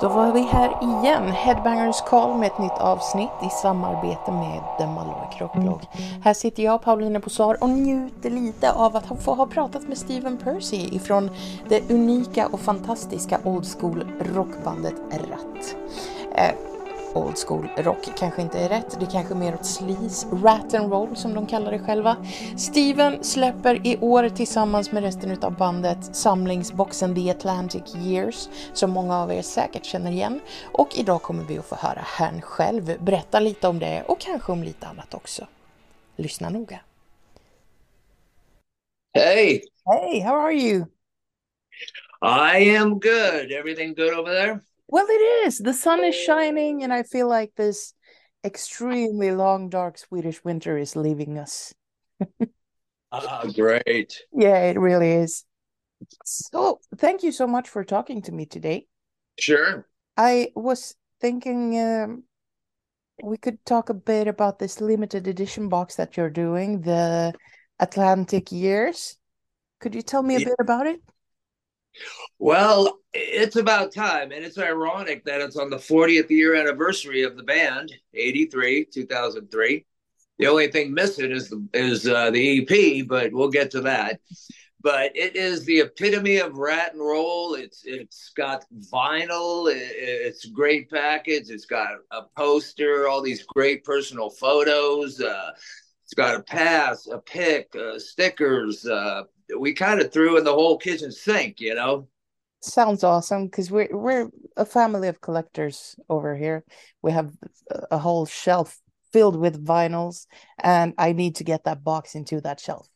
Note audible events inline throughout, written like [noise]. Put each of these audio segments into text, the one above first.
Då var vi här igen, Headbangers Call med ett nytt avsnitt i samarbete med The Malloy Krockblogg. Här sitter jag, Pauline Posar, och njuter lite av att få ha pratat med Steven Percy ifrån det unika och fantastiska old school rockbandet Ratt. Eh, Old school rock kanske inte är rätt, det är kanske mer åt sleaze, rat and roll som de kallar det själva. Steven släpper i år tillsammans med resten utav bandet samlingsboxen The Atlantic Years som många av er säkert känner igen och idag kommer vi att få höra herrn själv berätta lite om det och kanske om lite annat också. Lyssna noga. Hey. Hey, how are you? I am good. Everything good over there? Well, it is. The sun is shining, and I feel like this extremely long, dark Swedish winter is leaving us. [laughs] Ah, great. Yeah, it really is. So, thank you so much for talking to me today. Sure. I was thinking um, we could talk a bit about this limited edition box that you're doing, the Atlantic Years. Could you tell me a Yeah. bit about it? Well, it's about time, and it's ironic that it's on the 40th year anniversary of the band, 83, 2003. The only thing missing is the is uh, the EP, but we'll get to that. But it is the epitome of rat and roll. It's it's got vinyl. i- It's great package. It's got a poster, all these great personal photos. Uh, it's got a pass, a pick, uh, stickers. Uh, we kind of threw in the whole kitchen sink, you know. Sounds awesome because we're we're a family of collectors over here. We have a whole shelf filled with vinyls, and I need to get that box into that shelf.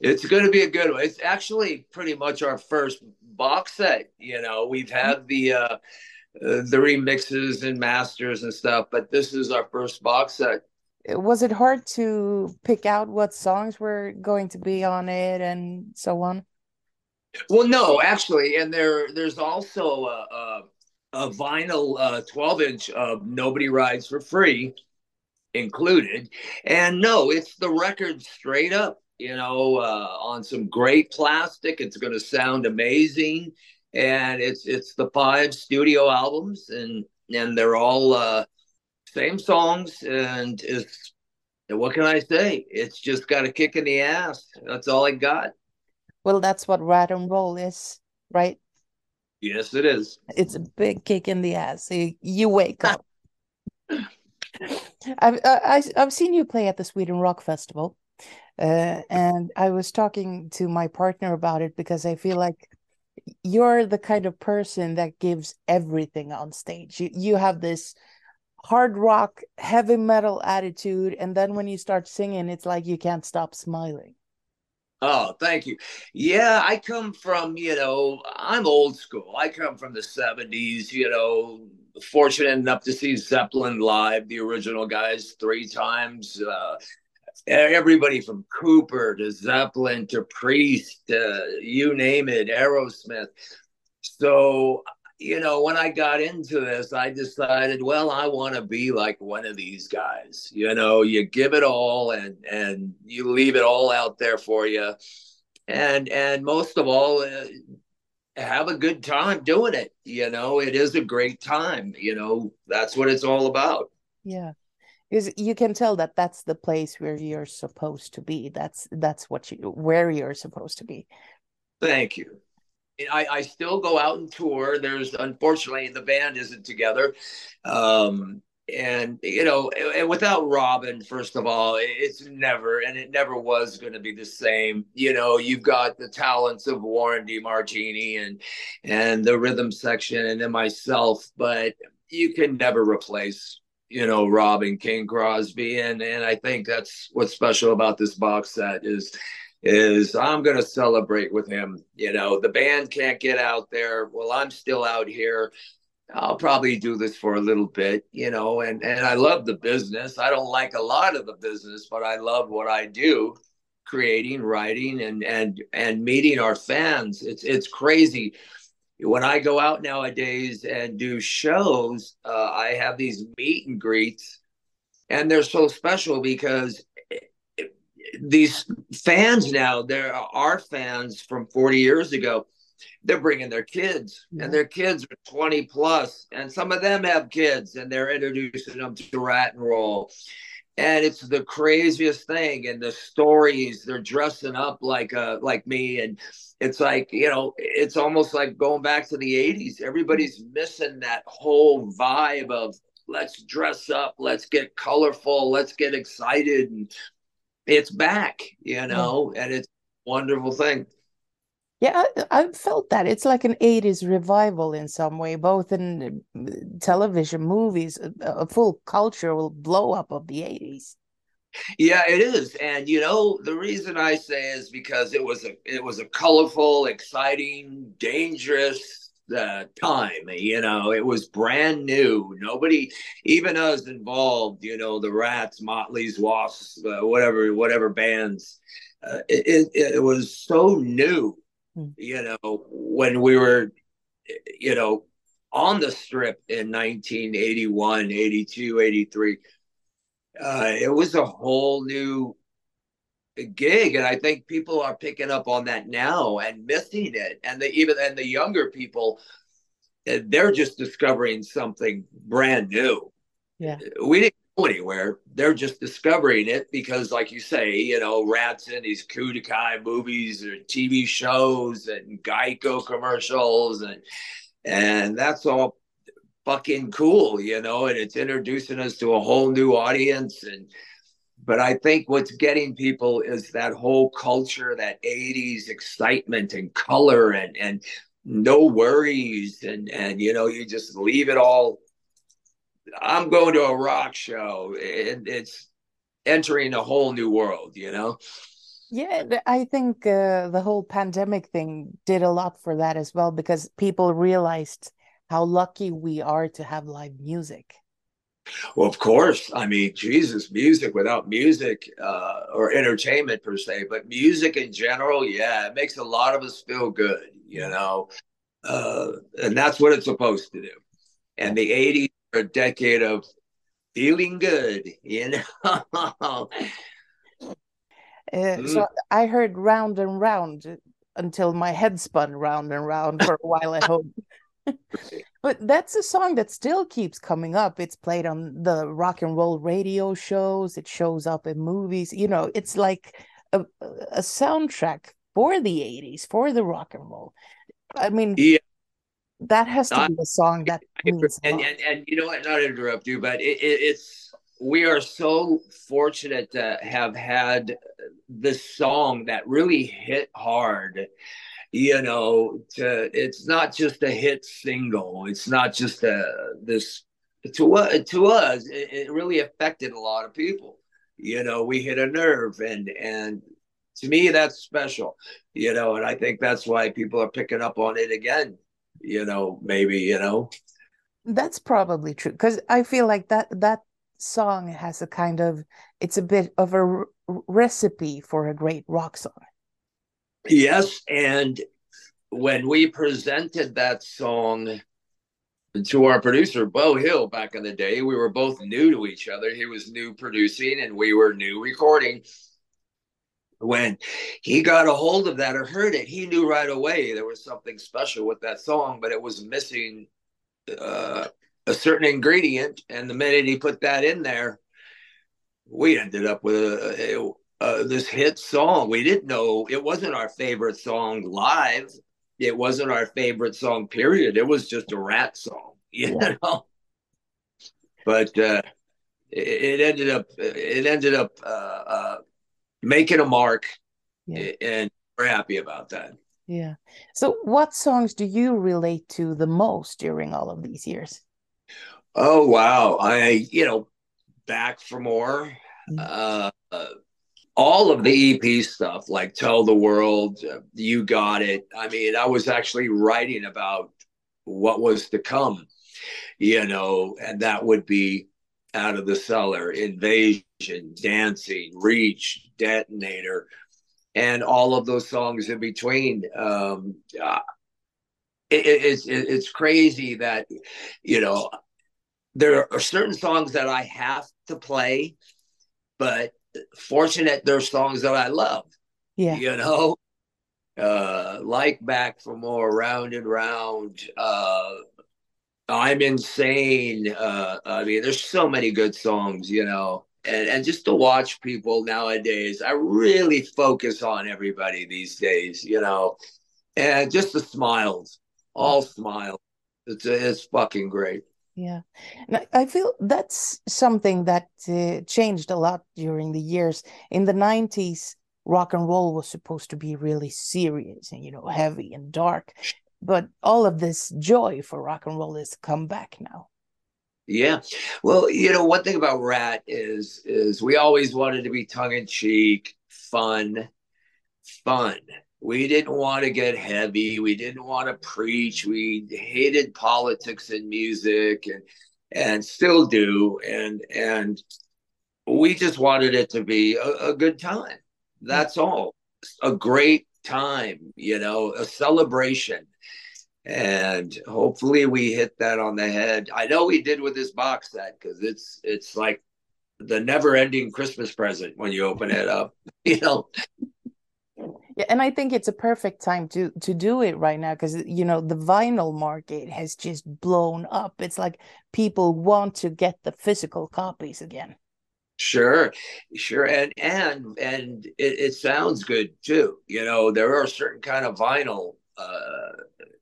It's going to be a good one. It's actually pretty much our first box set. You know, we've had the uh, uh, the remixes and masters and stuff, but this is our first box set. Was it hard to pick out what songs were going to be on it and so on? Well, no, actually, and there there's also a a, a vinyl uh, 12 inch of Nobody Rides for Free included, and no, it's the record straight up. You know, uh, on some great plastic. It's going to sound amazing, and it's it's the five studio albums, and and they're all uh, same songs, and it's what can I say? It's just got a kick in the ass. That's all I got. Well, that's what rat and roll is, right? Yes, it is. It's a big kick in the ass. You, you wake up. [laughs] I've uh, I, I've seen you play at the Sweden Rock Festival, uh, and I was talking to my partner about it because I feel like you're the kind of person that gives everything on stage. You you have this hard rock, heavy metal attitude, and then when you start singing, it's like you can't stop smiling. Oh, thank you. Yeah, I come from, you know, I'm old school. I come from the 70s, you know, fortunate enough to see Zeppelin live, the original guys, three times. Uh, everybody from Cooper to Zeppelin to Priest, uh, you name it, Aerosmith. So, you know, when I got into this, I decided, well, I want to be like one of these guys. You know, you give it all and and you leave it all out there for you, and and most of all, uh, have a good time doing it. You know, it is a great time. You know, that's what it's all about. Yeah. Because you can tell that that's the place where you're supposed to be. That's that's what you where you're supposed to be. Thank you. I, I still go out and tour. There's unfortunately the band isn't together. Um, and you know, and without Robbin, first of all, it's never and it never was going to be the same. You know, you've got the talents of Warren DeMartini and and the rhythm section, and then myself, but you can never replace you know Robbin King Crosby, and and I think that's what's special about this box set is is I'm going to celebrate with him. You know, the band can't get out there. Well, I'm still out here. I'll probably do this for a little bit, you know, and and I love the business. I don't like a lot of the business, but I love what I do, creating, writing and and and meeting our fans. It's it's crazy. When I go out nowadays and do shows, uh, I have these meet and greets and they're so special because these fans now there are fans from 40 years ago they're bringing their kids yeah. and their kids are 20 plus and some of them have kids and they're introducing them to rat and roll and it's the craziest thing and the stories they're dressing up like uh like me and it's like you know it's almost like going back to the 80s everybody's missing that whole vibe of let's dress up let's get colorful let's get excited and it's back you know yeah. and it's a wonderful thing yeah, I, I, felt that. It's like an 80s revival in some way, both in uh, television, movies, a, a full cultural blow up of the 80s. Yeah, it is. And you know, the reason I say is because it was a it was a colorful, exciting, dangerous uh, time. You know, it was brand new. Nobody, even us involved. You know, the Rats, Motley's, Wasps, uh, whatever, whatever bands. Uh, it, it, it was so new Hmm. you know, when we were, you know, on the strip in 1981, 82, 83. Uh, it was a whole new gig and i think people are picking up on that now and missing it. And the even and the younger people uh, they're just discovering something brand new. Yeah. We didn't go anywhere. They're just discovering it because, like you say, you know, rats in these Kodakai movies or TV shows and Geico commercials and and that's all fucking cool, you know, and it's introducing us to a whole new audience and but I think what's getting people is that whole culture, that 80s excitement and color and and no worries and and you know you just leave it all I'm going to a rock show. It, it's entering a whole new world, you know? Yeah, I think uh, the whole pandemic thing did a lot for that as well because people realized how lucky we are to have live music. Well, of course. I mean, Jesus, music without music uh, or entertainment per se, but music in general, yeah, it makes a lot of us feel good, you know? Uh, and that's what it's supposed to do. And the 80s a decade of feeling good, you [laughs] know. uh, mm. So I heard round and round until my head spun round and round for a while at home. [laughs] but that's a song that still keeps coming up. It's played on the rock and roll radio shows. It shows up in movies. You know, it's like a, a soundtrack for the 80s, for the rock and roll. I mean, yeah that has to not, be a song that means and, and, and you know what not interrupt you but it, it, it's we are so fortunate to have had this song that really hit hard you know to it's not just a hit single it's not just a this to us to us it, it really affected a lot of people you know we hit a nerve and and to me that's special you know and i think that's why people are picking up on it again you know, maybe, you know. That's probably true because I feel like that that song has a kind of it's a bit of a r- recipe for a great rock song. Yes, and when we presented that song to our producer Beau Hill back in the day, we were both new to each other. He was new producing and we were new recording when he got a hold of that or heard it, he knew right away there was something special with that song, but it was missing uh, a certain ingredient. And the minute he put that in there, we ended up with a, a, this hit song. We didn't know it wasn't our favorite song live. It wasn't our favorite song, period. It was just a Ratt song, [laughs] you yeah. know. But uh, it, it, ended up it ended up uh, uh, making a mark yeah. and we're happy about that yeah so what songs do you relate to the most during all of these years oh wow i you know back for more mm-hmm. uh, uh, all of the ep stuff like tell the world uh, you got it i mean i was actually writing about what was to come you know and that would be out of the cellar, invasion, dancing, reach, detonator, and all of those songs in between. Um, uh, it, it's it, it's crazy that you know there are certain songs that I have to play, but fortunate there's songs that I love. Yeah, you know. uh, like back for more round and round. Uh, I'm insane. Uh, I mean, there's so many good songs, you know, and and just to watch people nowadays, I really focus on everybody these days, you know, and just the smiles, all smiles. It's it's fucking great. Yeah, and I feel that's something that uh, changed a lot during the years. In the '90s, rock and roll was supposed to be really serious and you know heavy and dark but all of this joy for rock and roll has come back now. Yeah. Well you know one thing about Ratt is is we always wanted to be tongue-in-cheek fun fun we didn't want to get heavy we didn't want to preach we hated politics and music and and still do and and we just wanted it to be a, a good time that's all. A great time, you know, a celebration. And hopefully we hit that on the head. I know we did with this box set because it's it's like the never ending Christmas present when you open it up, [laughs] you know. Yeah, and I think it's a perfect time to to do it right now because you know the vinyl market has just blown up. It's like people want to get the physical copies again. Sure, sure, and and and it, it, sounds good too. You know, there are certain kind of vinyl, uh,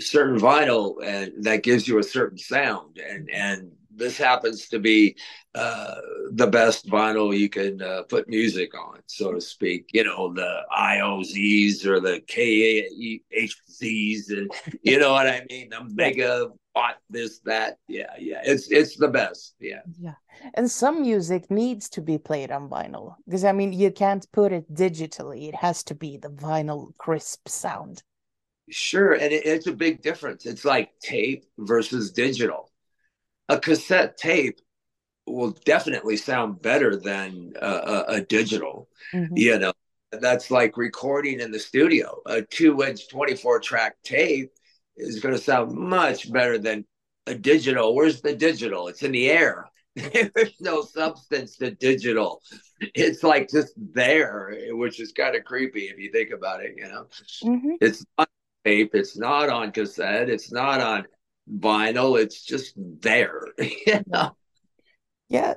certain vinyl, and that gives you a certain sound, and and this happens to be uh, the best vinyl you can uh, put music on, so to speak. You know, the IOZs or the KHZs, and you know what I mean. The mega bought this, that. Yeah, yeah. It's it's the best. Yeah. Yeah and some music needs to be played on vinyl because i mean you can't put it digitally it has to be the vinyl crisp sound sure and it, it's a big difference it's like tape versus digital a cassette tape will definitely sound better than a, a, a digital mm-hmm. you know that's like recording in the studio a two inch 24 track tape is going to sound much better than a digital where's the digital it's in the air [laughs] there's no substance to digital. It's like just there, which is kind of creepy if you think about it. You know, mm-hmm. it's not tape, it's not on cassette, it's not on vinyl. It's just there. [laughs] you know? Yeah,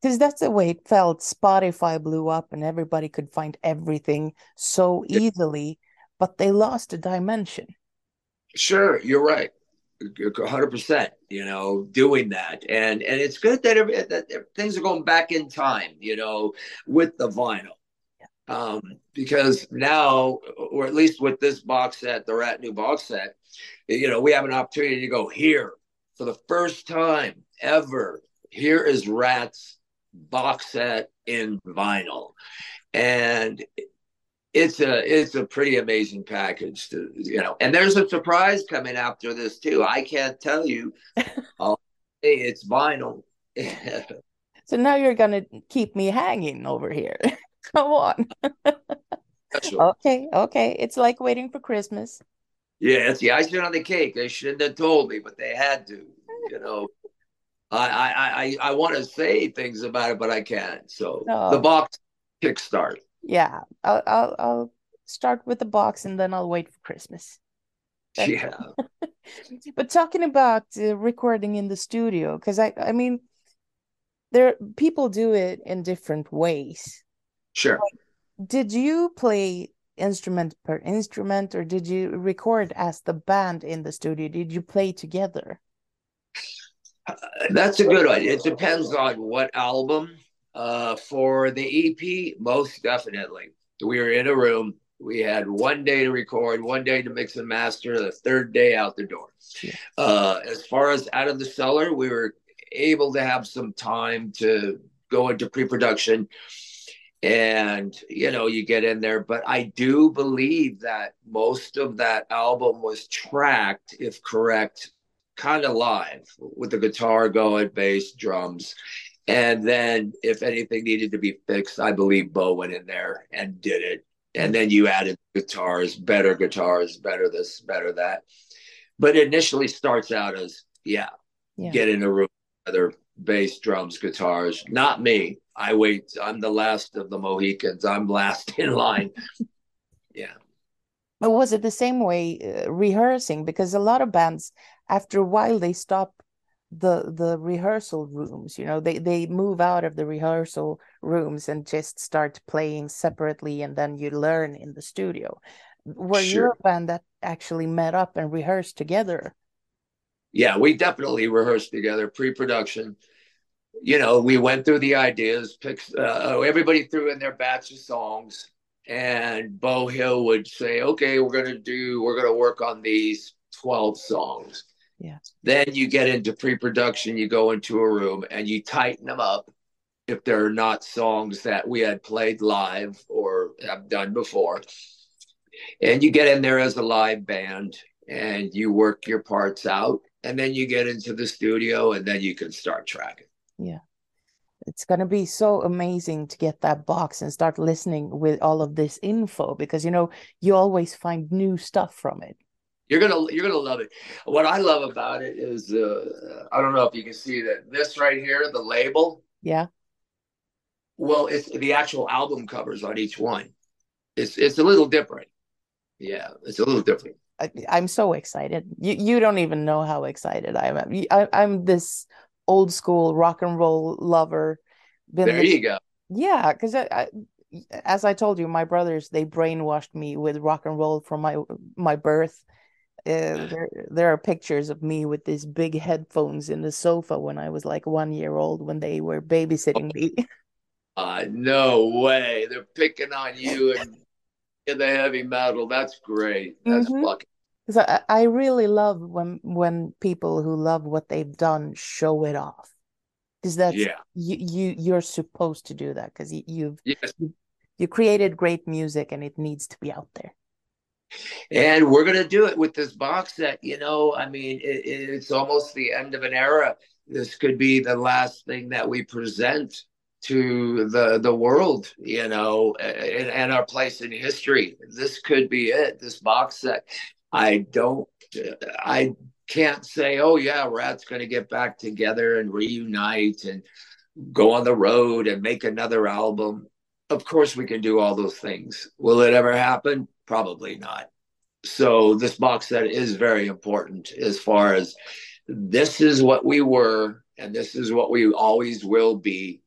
because that's the way it felt. Spotify blew up, and everybody could find everything so easily, but they lost a dimension. Sure, you're right. 100% you know doing that and and it's good that, every, that things are going back in time you know with the vinyl um because now or at least with this box set the Ratt new box set you know we have an opportunity to go here for the first time ever. Here is Ratt's box set in vinyl. And it's a it's a pretty amazing package to you know and there's a surprise coming after this too. I can't tell you [laughs] oh hey it's vinyl. [laughs] So now you're gonna keep me hanging over here [laughs] [laughs] come on. [laughs] Okay okay. It's like waiting for christmas. Yeah it's the icing on the cake. They shouldn't have told me but they had to you know. I i i, I want to say things about it but i can't. So no. the box kickstart. Yeah I'll, I'll i'll start with the box and then i'll wait for christmas. That's yeah. [laughs] but talking about uh, recording in the studio because i i mean there people do it in different ways sure. Like, did you play instrument per instrument or did you record as the band in the studio? Did you play together? Uh, that's a good one. It depends on what album. Uh, for the EP, most definitely. We were in a room. We had one day to record, one day to mix and master, the third day out the door. Uh, as far as out of the cellar, we were able to have some time to go into pre production and you know you get in there but i do believe that most of that album was tracked if correct kind of live with the guitar going bass drums and then if anything needed to be fixed, I believe Beau went in there and did it. And then you added guitars, better guitars, better this, better that. But it initially starts out as, yeah, yeah. get in a room, other bass, drums, guitars. Not me. I wait. I'm the last of the Mohicans. I'm last in line. [laughs] yeah. But was it the same way uh, rehearsing? Because a lot of bands, after a while, they stop the the rehearsal rooms. You know, they they move out of the rehearsal rooms and just start playing separately, and then you learn in the studio. Were Sure. you a band that actually met up and rehearsed together? Yeah, we definitely rehearsed together pre-production. You know, we went through the ideas, picked uh, everybody threw in their batch of songs, and Beau Hill would say, "Okay, we're gonna do, we're gonna work on these twelve songs." Yeah. Then you get into pre-production, you go into a room and you tighten them up if they're not songs that we had played live or have done before. And you get in there as a live band and you work your parts out and then you get into the studio and then you can start tracking. Yeah it's gonna be so amazing to get that box and start listening with all of this info because you know you always find new stuff from it. You're gonna you're gonna love it. What I love about it is uh, I don't know if you can see that this right here, the label. Yeah. Well, it's the actual album covers on each one. It's it's a little different. Yeah, it's a little different. I, I'm so excited. You you don't even know how excited I am. I, I'm this old school rock and roll lover. There lis- you go. Yeah, because I, I, as I told you, my brothers they brainwashed me with rock and roll from my my birth. Uh, there there are pictures of me with these big headphones in the sofa when I was like one year old when they were babysitting me. [laughs] Uh, no way. They're picking on you and in the heavy metal. That's great. That's Mhm. fucking Because I, I really love when when people who love what they've done show it off. Because that's yeah. you you you're supposed to do that because you, you've Yes. you created great music and it needs to be out there. And we're going to do it with this box set. You know, I mean, it, it's almost the end of an era. This could be the last thing that we present to the the world, you know, and, and our place in history. This could be it. This box set. I don't. I can't say, oh yeah, Ratt's going to get back together and reunite and go on the road and make another album. Of course, we can do all those things. Will it ever happen? Probably not. So this box set is very important as far as this is what we were and this is what we always will be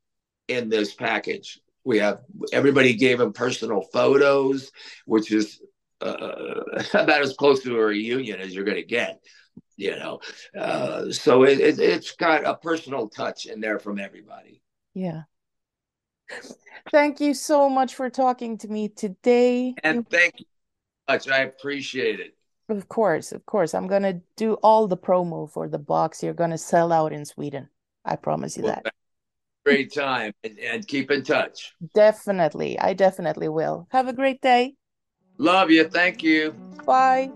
in this package. We have everybody gave them personal photos, which is uh, [laughs] about as close to a reunion as you're going to get. You know, uh, so it, it, it's got a personal touch in there from everybody. Yeah. Thank you so much for talking to me today. And thank you much. I appreciate it. Of course, of course. I'm gonna do all the promo for the box. You're gonna sell out in Sweden. I promise you Well, that. [laughs] Great time and, and keep in touch. Definitely. I definitely will. Have a great day. Love you. Thank you. Bye!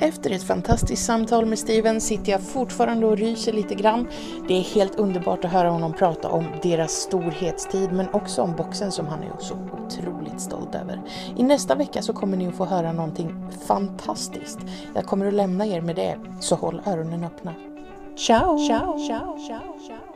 Efter ett fantastiskt samtal med Steven sitter jag fortfarande och ryser lite grann. Det är helt underbart att höra honom prata om deras storhetstid men också om boxen som han är så otroligt stolt över. I nästa vecka så kommer ni att få höra någonting fantastiskt. Jag kommer att lämna er med det, så håll öronen öppna. Ciao! Ciao! Ciao! Ciao! Ciao!